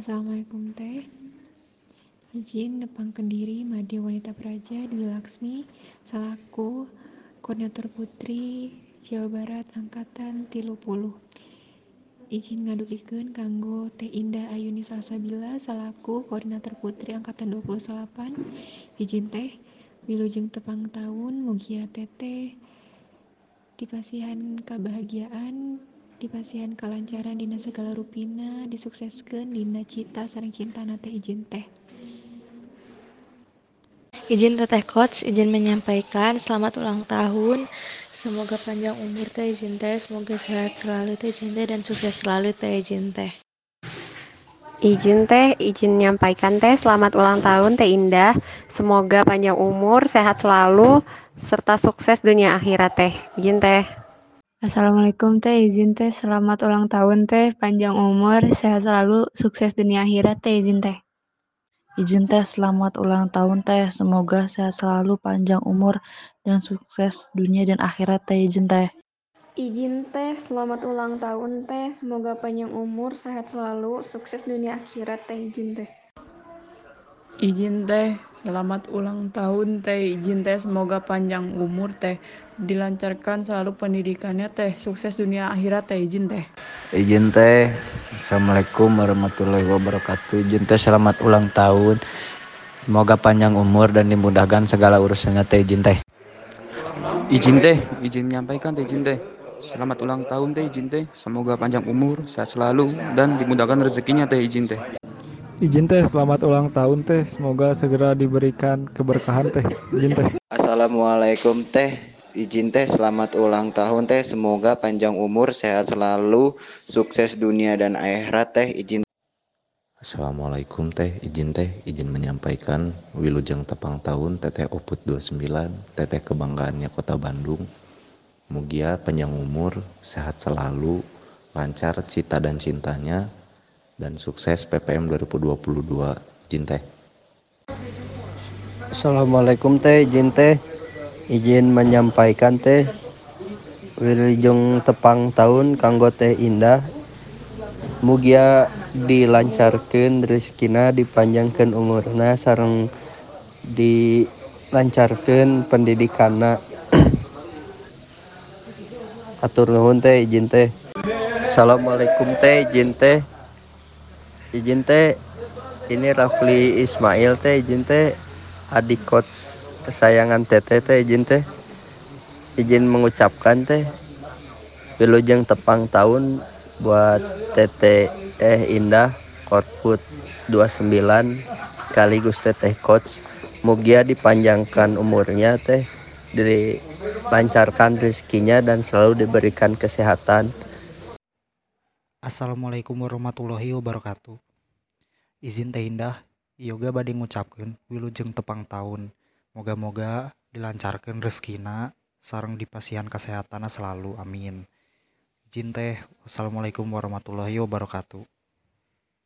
Assalamualaikum teh. Izin nepang kendiri Made Wanita Praja Dwi Laksmi salaku Koordinator Putri Jawa Barat Angkatan 30. Izin ngadukikeun kanggo Teh Indah Ayuni Salsabila salaku Koordinator Putri Angkatan 28. Izin teh wilujeng tepang tahun mugia teteh dipasihan kebahagiaan dipasihan kelancaran dina segala rupina disukseskeun dina cita sareng cintana teh izin teh Izin Teteh Coach, izin menyampaikan selamat ulang tahun. Semoga panjang umur Teh izin Teh, semoga sehat selalu Teh izin Teh dan sukses selalu Teh izin Teh. Izin teh, izin menyampaikan teh selamat ulang tahun teh Indah. Semoga panjang umur, sehat selalu, serta sukses dunia akhirat teh. Izin teh. Assalamualaikum teh, izin teh. Selamat ulang tahun teh, panjang umur, sehat selalu, sukses dunia akhirat teh. Izin teh. Izin teh. Selamat ulang tahun teh, semoga sehat selalu, panjang umur, dan sukses dunia dan akhirat teh. Izin teh. Izin teh. Selamat ulang tahun teh, semoga panjang umur, sehat selalu, sukses dunia akhirat teh. Izin teh. Izin teh selamat ulang tahun teh, izin teh semoga panjang umur teh, dilancarkan selalu pendidikannya teh, sukses dunia akhirat teh. Izin teh. Izin teh. Assalamualaikum warahmatullahi wabarakatuh. Izin teh selamat ulang tahun. Semoga panjang umur dan dimudahkan segala urusannya teh. Izin teh. Izin teh, izin menyampaikan teh. Izin teh. Selamat ulang tahun teh. Izin teh. Semoga panjang umur, sehat selalu dan dimudahkan rezekinya teh. Izin teh Izin teh selamat ulang tahun teh. Semoga segera diberikan keberkahan teh. Izin teh. Assalamualaikum teh. Izin teh selamat ulang tahun teh. Semoga panjang umur sehat selalu sukses dunia dan akhirat teh. Izin Assalamualaikum teh. Izin teh izin menyampaikan wilujeng tepang tahun teteh oput 29 teteh kebanggaannya kota Bandung. Mugia panjang umur sehat selalu lancar cita dan cintanya dan sukses PPM 2022 izin teh. Assalamualaikum teh izin teh. Izin menyampaikan teh wilujeng tepang tahun kanggo teh Indah. Mugia dilancarkan rezekina dipanjangkan umurna sareng dilancarkan pendidikana. Atur nuhun teh izin teh. Assalamualaikum teh izin teh izin teh ini Rafli Ismail teh izin teh. Adik coach kesayangan teteh teh izin teh. Izin mengucapkan teh wilujeng tepang tahun buat teteh eh Indah Korput 29 sekaligus teteh coach. Mugia dipanjangkan umurnya teh dilancarkan rezekinya dan selalu diberikan kesehatan Assalamualaikum warahmatullahi wabarakatuh. Izin teh Indah yoga badi ngucapkeun wilujeng tepang tahun moga-moga dilancarkan rezekina sareng dipasihan kesehatan selalu amin. Izin teh wassalamualaikum warahmatullahi wabarakatuh